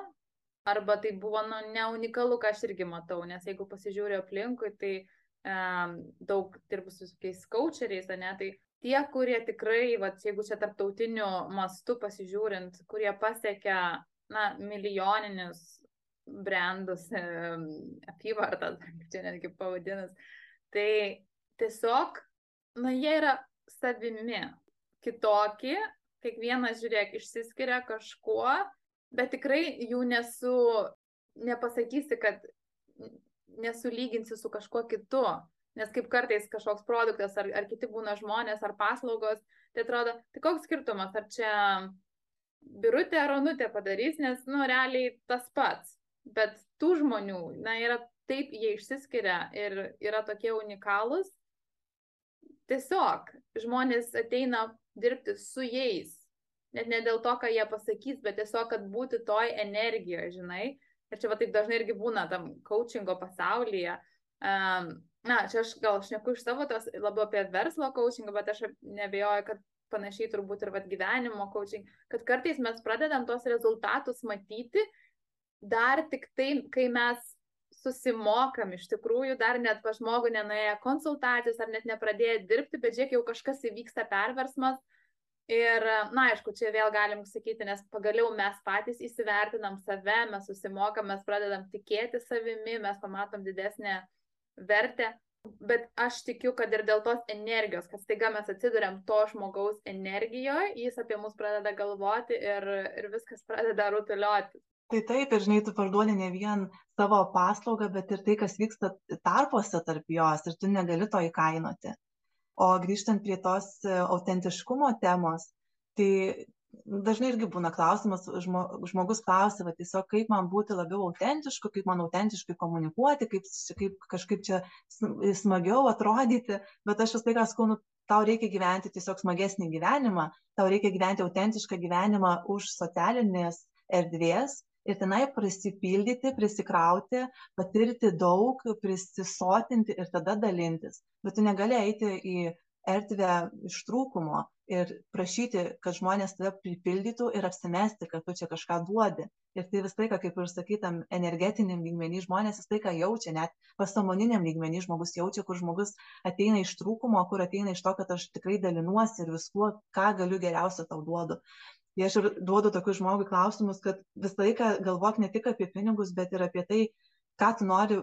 Arba tai buvo, nu, neunikalu, ką aš irgi matau, nes jeigu pasižiūriu aplinkui, tai um, daug dirbu su tokiais coacheriais, ne, tai tie, kurie tikrai, va, jeigu čia tarptautiniu mastu pasižiūrint, kurie pasiekia, na, milijoninius brandus, apyvartas, čia netgi pavadinus. Tai tiesiog, na, jie yra savimi, kitokie, kiekvienas, žiūrėk, išsiskiria kažkuo, bet tikrai jų nesu, nepasakysi, kad nesulyginsi su kažkuo kitu. Nes kaip kartais kažkoks produktas ar, ar kiti būna žmonės ar paslaugos, tai atrodo, tai koks skirtumas, ar čia birutė ar onutė padarys, nes, nu, realiai tas pats bet tų žmonių, na, yra taip, jie išsiskiria ir yra tokie unikalūs. Tiesiog žmonės ateina dirbti su jais. Net ne dėl to, ką jie pasakys, bet tiesiog, kad būti toj energijoje, žinai. Ir čia va taip dažnai irgi būna tam coachingo pasaulyje. Um, na, čia aš gal šneku iš savo tos labiau apie verslo coachingą, bet aš nebejoju, kad panašiai turbūt ir vat gyvenimo coaching, kad kartais mes pradedam tos rezultatus matyti dar tik tai, kai mes susimokam iš tikrųjų, dar net pa žmogų nenuėję konsultacijos ar net nepradėję dirbti, bet žiūrėk, jau kažkas įvyksta perversmas. Ir, na, aišku, čia vėl galim sakyti, nes pagaliau mes patys įsivertinam save, mes susimokam, mes pradedam tikėti savimi, mes pamatom didesnę vertę. Bet aš tikiu, kad ir dėl tos energijos, kad staiga mes atsiduriam to žmogaus energijoje, jis apie mus pradeda galvoti ir, ir viskas pradeda rutuliuoti tai taip ir žinai tu parduodi ne vien savo paslaugą bet ir tai kas vyksta tarpuose tarp jos ir tu negali to įkainoti. O grįžtant prie tos e, autentiškumo temos tai dažnai irgi būna klausimas žmo, žmogus klausia va tiesiog kaip man būti labiau autentišku kaip man autentiškai komunikuoti kaip kaip kažkaip čia smagiau atrodyti. Bet aš visą laiką sakau nu tau reikia gyventi tiesiog smagesnį gyvenimą tau reikia gyventi autentišką gyvenimą už socialinės erdvės ir tenai prisipildyti, prisikrauti, patirti daug, prisisotinti ir tada dalintis. Bet tu negali eiti į erdvę iš trūkumo ir prašyti, kad žmonės tave pripildytų ir apsimesti, kad tu čia kažką duodi. Ir tai visą laiką, kaip ir sakytam, energetiniam lygmenį žmonės visą laiką jaučia, net pasamoniniam lygmenį žmogus jaučia, kur žmogus ateina iš trūkumo, kur ateina iš to, kad aš tikrai dalinuosi ir viskuo, ką galiu geriausio tau duodu. Tai aš ir duodu tokius žmogui klausimus, kad visą laiką galvok ne tik apie pinigus, bet ir apie tai, ką tu nori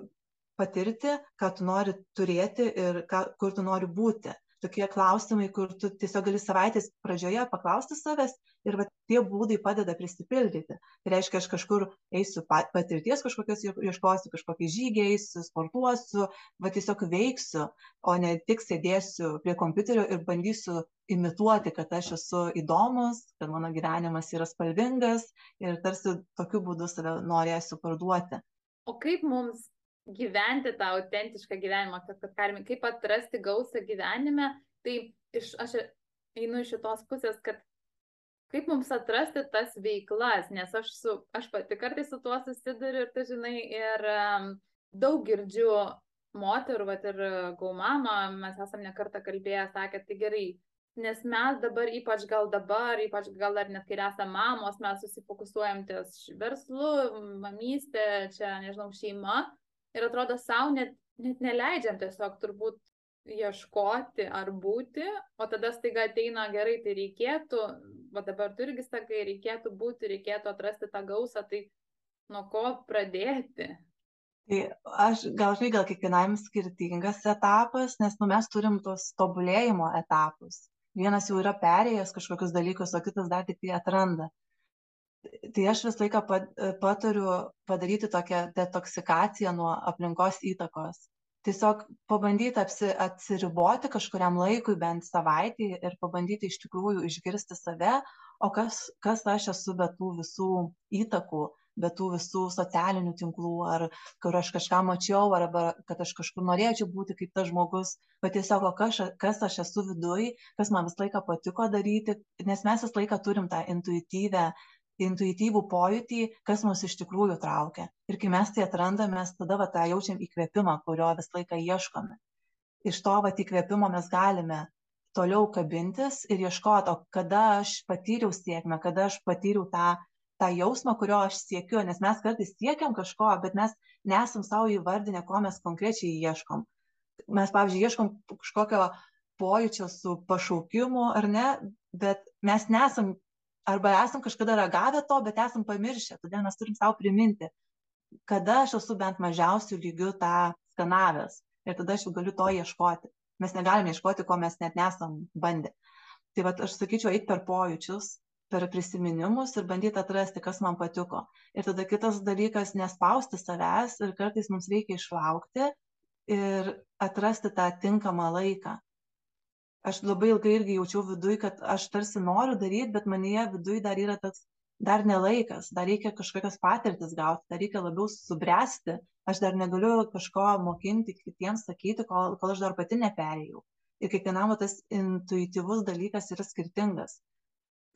patirti, ką tu nori turėti ir ką, kur tu nori būti tokie klausimai, kur tu tiesiog gali savaitės pradžioje paklausti savęs ir va, tie būdai padeda prisipildyti. Tai reiškia, aš kažkur eisiu patirties kažkokios ieškosiu, kažkokį žygį eisiu, sportuosiu, va tiesiog veiksiu, o ne tik sėdėsiu prie kompiuterio ir bandysiu imituoti, kad aš esu įdomus, kad mano gyvenimas yra spalvingas ir tarsi tokiu būdu save norėsiu parduoti. O kaip mums gyventi tą autentišką gyvenimą, kad, kad Karmi, kaip atrasti gausą gyvenime, tai iš, aš einu iš šitos pusės, kad kaip mums atrasti tas veiklas, nes aš, su, aš pati kartais su tuo susiduriu ir, tu žinai, ir um, daug girdžiu moterų, va ir gaumama, mes esame nekartą kalbėję, sakė, tai gerai, nes mes dabar, ypač gal dabar, ypač gal dar net kai esame mamos, mes susifokusuojam ties verslu, mamystė, čia, nežinau, šeima, ir atrodo savo net, net neleidžiam tiesiog turbūt ieškoti ar būti, o tada staiga ateina gerai, tai reikėtų, o dabar tu irgi sakai, reikėtų būti, reikėtų atrasti tą gausą, tai nuo ko pradėti? Tai aš gal žinai, gal kiekvienam skirtingas etapas, nes nu, mes turim tos tobulėjimo etapus. Vienas jau yra perėjęs kažkokius dalykus, o kitas dar tik tai atranda tai aš visą laiką patariu padaryti tokią detoksikaciją nuo aplinkos įtakos. Tiesiog pabandyti apsi, atsiriboti kažkuriam laikui, bent savaitį ir pabandyti iš tikrųjų išgirsti save, o kas, kas aš esu be tų visų įtakų, be tų visų socialinių tinklų, ar kur aš kažką mačiau, arba kad aš kažkur norėčiau būti kaip tas žmogus, bet tiesiog kas, kas aš esu viduj, kas man visą laiką patiko daryti, nes mes visą laiką turim tą intuityvę intuityvų pojūtį, kas mus iš tikrųjų traukia. Ir kai mes tai atrandame, mes tada va, tą jaučiam įkvėpimą, kurio visą laiką ieškome. Iš to va, įkvėpimo mes galime toliau kabintis ir ieškoti, o kada aš patyriau sėkmę, kada aš patyriau tą, tą jausmą, kurio aš siekiu, nes mes kartais siekiam kažko, bet mes nesam savo įvardinę, ko mes konkrečiai ieškom. Mes, pavyzdžiui, ieškom kažkokio pojūčio su pašaukimu ar ne, bet mes nesam arba esam kažkada ragavę to, bet esam pamiršę, todėl mes turim savo priminti, kada aš esu bent mažiausių lygių tą skanavęs ir tada aš jau galiu to ieškoti. Mes negalime ieškoti, ko mes net nesam bandę. Tai va, aš sakyčiau, eiti per pojūčius, per prisiminimus ir bandyti atrasti, kas man patiko. Ir tada kitas dalykas - nespausti savęs ir kartais mums reikia išlaukti ir atrasti tą tinkamą laiką aš labai ilgai irgi jaučiau viduj, kad aš tarsi noriu daryti, bet manyje viduj dar yra tas, dar nelaikas, dar reikia kažkokias patirtis gauti, dar reikia labiau subręsti, aš dar negaliu kažko mokinti, kitiems sakyti, kol, kol aš dar pati neperėjau. Ir kiekvienam tas intuityvus dalykas yra skirtingas.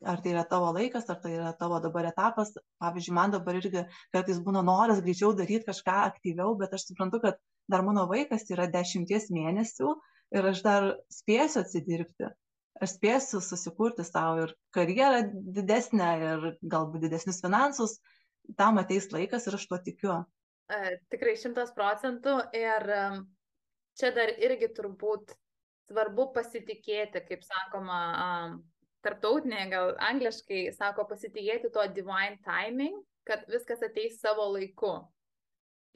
Ar tai yra tavo laikas, ar tai yra tavo dabar etapas. Pavyzdžiui, man dabar irgi kartais būna noras greičiau daryti kažką aktyviau, bet aš suprantu, kad dar mano vaikas yra dešimties mėnesių ir aš dar spėsiu atsidirbti. Aš spėsiu susikurti savo ir karjerą didesnę ir galbūt didesnius finansus. Tam ateis laikas ir aš tuo tikiu. E, tikrai šimtas procentų. Ir čia dar irgi turbūt svarbu pasitikėti kaip sakoma tarptautinėje gal angliškai sako pasitikėti tuo divine timing kad viskas ateis savo laiku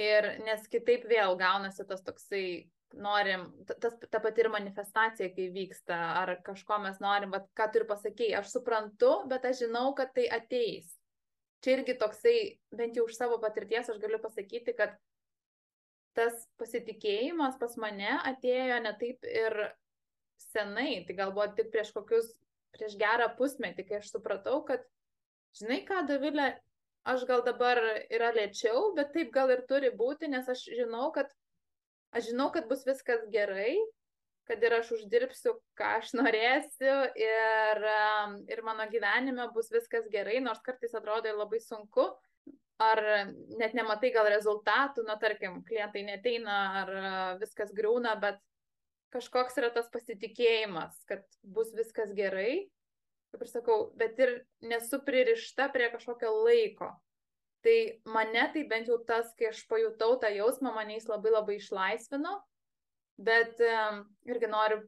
ir nes kitaip vėl gaunasi tas toksai norim, tas, ta pati ir manifestacija, kai vyksta, ar kažko mes norim, bet ką turiu pasakyti, aš suprantu, bet aš žinau, kad tai ateis. Čia irgi toksai, bent jau už savo patirties aš galiu pasakyti, kad tas pasitikėjimas pas mane atėjo ne taip ir senai, tai galbūt tik prieš kokius, prieš gerą pusmetį, kai aš supratau, kad, žinai ką, Davilė, aš gal dabar yra lėčiau, bet taip gal ir turi būti, nes aš žinau, kad aš žinau, kad bus viskas gerai, kad ir aš uždirbsiu, ką aš norėsiu ir, ir mano gyvenime bus viskas gerai, nors kartais atrodo labai sunku, ar net nematai gal rezultatų, na tarkim, klientai neteina, ar viskas griūna, bet kažkoks yra tas pasitikėjimas, kad bus viskas gerai, kaip ir sakau, bet ir nesu pririšta prie kažkokio laiko. Tai mane tai bent jau tas, kai aš pajutau tą jausmą, mane jis labai labai išlaisvino, bet um, irgi noriu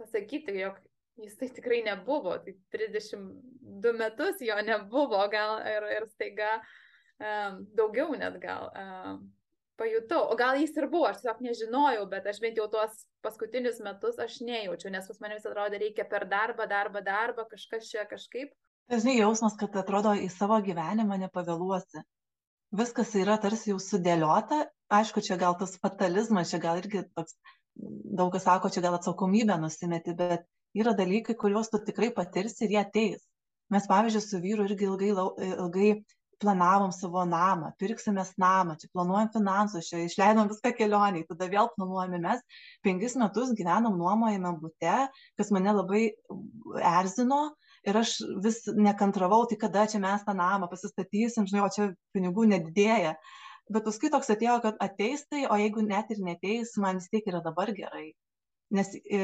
pasakyti, jog jis tai tikrai nebuvo, tai 32 metus jo nebuvo, gal ir, ir staiga um, daugiau net gal. Um, pajutau, o gal jis ir buvo, aš tiesiog nežinojau, bet aš bent jau tuos paskutinius metus aš nejaučiu, nes pas mane vis atrodo reikia per darbą, darbą, darbą, kažkas čia kažkaip. Dažnai jausmas, kad atrodo į savo gyvenimą nepavėluosi. Viskas yra tarsi jau sudėliota, aišku, čia gal tas fatalizmas, čia gal irgi toks, daug kas sako, čia gal atsakomybę nusimeti, bet yra dalykai, kuriuos tu tikrai patirsi ir jie ateis. Mes, pavyzdžiui, su vyru irgi ilgai, ilgai planavom savo namą, pirksimės namą, čia planuojam finansus, čia išleidom viską kelioniai, tada vėl planuojame. Mes penkis metus gyvenom nuomojame bute, kas mane labai erzino ir aš vis nekantravau, tai kada čia mes tą namą pasistatysim, žinai, o čia pinigų nedidėja. Bet paskui toks atėjo, kad ateis tai, o jeigu net ir neteis, man vis tiek yra dabar gerai nes e,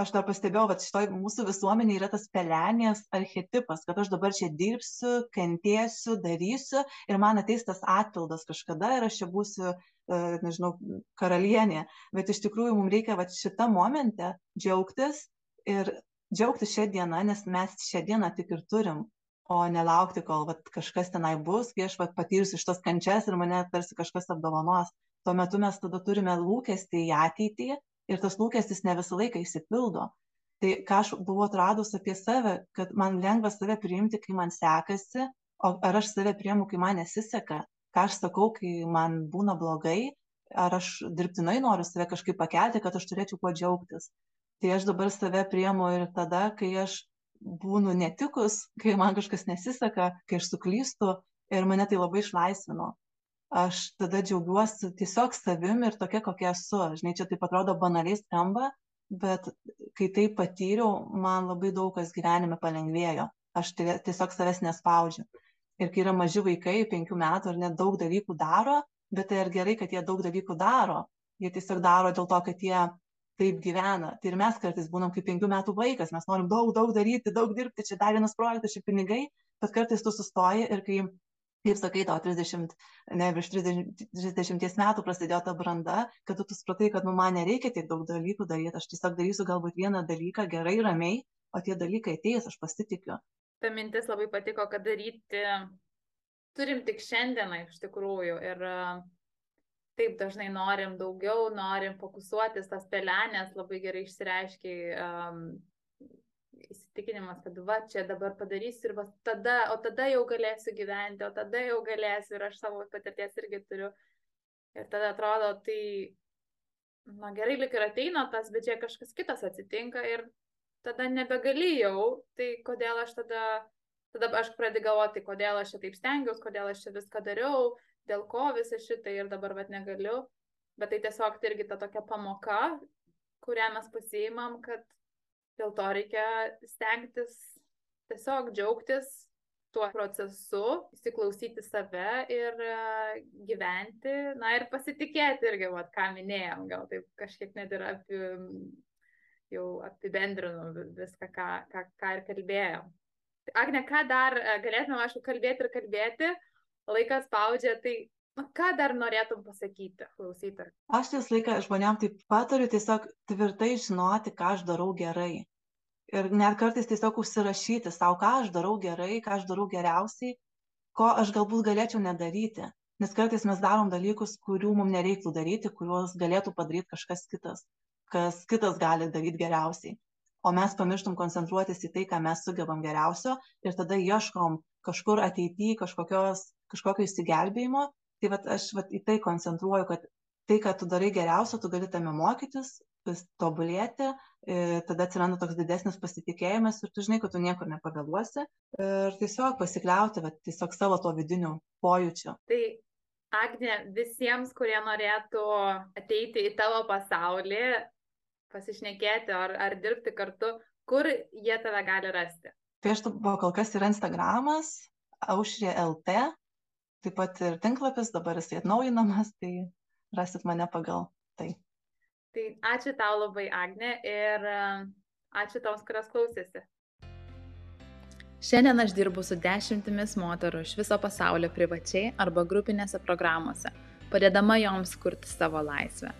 aš dar pastebėjau, kad šitoj mūsų visuomenė yra tas pelenės archetipas, kad aš dabar čia dirbsiu, kentėsiu, darysiu ir man ateis tas atpildas kažkada ir aš čia būsiu, e, nežinau, karalienė. Bet iš tikrųjų mums reikia va šitą momentę džiaugtis ir džiaugtis šią dieną, nes mes šią dieną tik ir turim o nelaukti, kol vat, kažkas tenai bus, kai aš vat, patirsiu šitas kančias ir mane tarsi kažkas apdovanos. Tuo metu mes tada turime lūkestį į ateitį ir tas lūkestis ne visą laiką įsipildo. Tai ką aš buvau atradus apie save, kad man lengva save priimti, kai man sekasi, o ar aš save priimu, kai man nesiseka, ką aš sakau, kai man būna blogai, ar aš dirbtinai noriu save kažkaip pakelti, kad aš turėčiau kuo džiaugtis. Tai aš dabar save priimu ir tada, kai aš būnu netikus, kai man kažkas nesiseka, kai aš suklystu ir mane tai labai išlaisvino aš tada džiaugiuosi tiesiog savim ir tokia, kokia esu. Žinai, čia taip atrodo banaliai skamba, bet kai tai patyriau, man labai daug kas gyvenime palengvėjo. Aš tiesiog savęs nespaudžiu. Ir kai yra maži vaikai, penkių metų ar net daug dalykų daro, bet tai ar gerai, kad jie daug dalykų daro. Jie tiesiog daro dėl to, kad jie taip gyvena. Tai ir mes kartais būnam kaip penkių metų vaikas, mes norim daug, daug daryti, daug dirbti, čia dar vienas projektas, čia pinigai, bet kartais tu sustoji ir kai kaip sakai, tau 30, ne, virš 30, 30 metų prasidėjo ta branda, kad tu supratai, kad nu, man nereikia tiek daug dalykų daryti, aš tiesiog darysiu galbūt vieną dalyką gerai, ramiai, o tie dalykai ateis, aš pasitikiu. Ta mintis labai patiko, kad daryti turim tik šiandieną iš tikrųjų ir taip dažnai norim daugiau, norim fokusuotis, tas pelenės labai gerai išsireiškiai um, įsitikinimas, kad va čia dabar padarysiu ir va tada, o tada jau galėsiu gyventi, o tada jau galėsiu ir aš savo patirties irgi turiu. Ir tada atrodo, tai, na gerai, lik ir ateina tas, bet čia kažkas kitas atsitinka ir tada nebegali jau, tai kodėl aš tada, tada aš pradėjau galvoti, kodėl aš čia taip stengiausi, kodėl aš čia viską dariau, dėl ko visą šitą ir dabar bet negaliu. Bet tai tiesiog tai irgi ta tokia pamoka, kurią mes pasiimam, kad Dėl to reikia stengtis tiesiog džiaugtis tuo procesu, įsiklausyti save ir e, gyventi, na ir pasitikėti irgi, vat, ką minėjom, gal taip kažkiek net ir apie, jau apibendrinu viską, ką, ką, ką ir kalbėjom. Agne, ką dar e, galėtume, aišku, kalbėti ir kalbėti, laikas spaudžia, tai ką dar norėtum pasakyti klausytojui? Aš visą laiką žmonėm taip patariu tiesiog tvirtai žinoti, ką aš darau gerai ir net kartais tiesiog užsirašyti sau, ką aš darau gerai, ką aš darau geriausiai, ko aš galbūt galėčiau nedaryti. Nes kartais mes darom dalykus, kurių mums nereiktų daryti, kuriuos galėtų padaryti kažkas kitas, kas kitas gali daryti geriausiai. O mes pamirštum koncentruotis į tai, ką mes sugebam geriausio ir tada ieškom kažkur ateityje kažkokio įsigelbėjimo. Tai vat, aš vat, į tai koncentruoju, kad tai, ką tu darai geriausio, tu gali tame mokytis, tobulėti, e, tada atsiranda toks didesnis pasitikėjimas ir tu žinai, kad tu niekur nepavėluosi ir tiesiog pasikliauti, va, tiesiog savo to vidiniu pojūčiu. Tai Agne, visiems, kurie norėtų ateiti į tavo pasaulį, pasišnekėti ar, ar dirbti kartu, kur jie tave gali rasti? Tai aš buvo kol kas yra Instagramas, aušrė LT, taip pat ir tinklapis, dabar jisai atnaujinamas, tai rasit mane pagal tai. Tai ačiū tau labai, Agne, ir e, ačiū toms, kurios klausėsi. Šiandien aš dirbu su dešimtimis moterų iš viso pasaulio privačiai arba grupinėse programuose, padėdama joms kurti savo laisvę,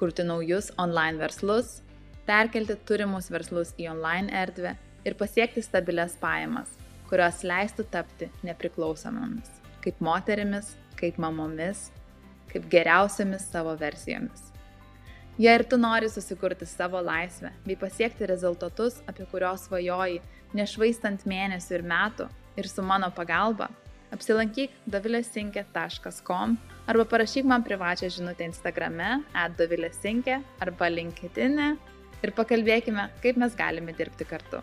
kurti naujus online verslus, perkelti turimus verslus į online erdvę ir pasiekti stabilias pajamas, kurios leistų tapti nepriklausomomis, kaip moterimis, kaip mamomis, kaip geriausiamis savo versijomis. Jei ir tu nori susikurti savo laisvę bei pasiekti rezultatus, apie kuriuos svajoji, nešvaistant mėnesių ir metų ir su mano pagalba, apsilankyk davilesinkė.com arba parašyk man privačią žinutę Instagrame atdavilesinkė arba LinkedIn e ir pakalbėkime, kaip mes galime dirbti kartu.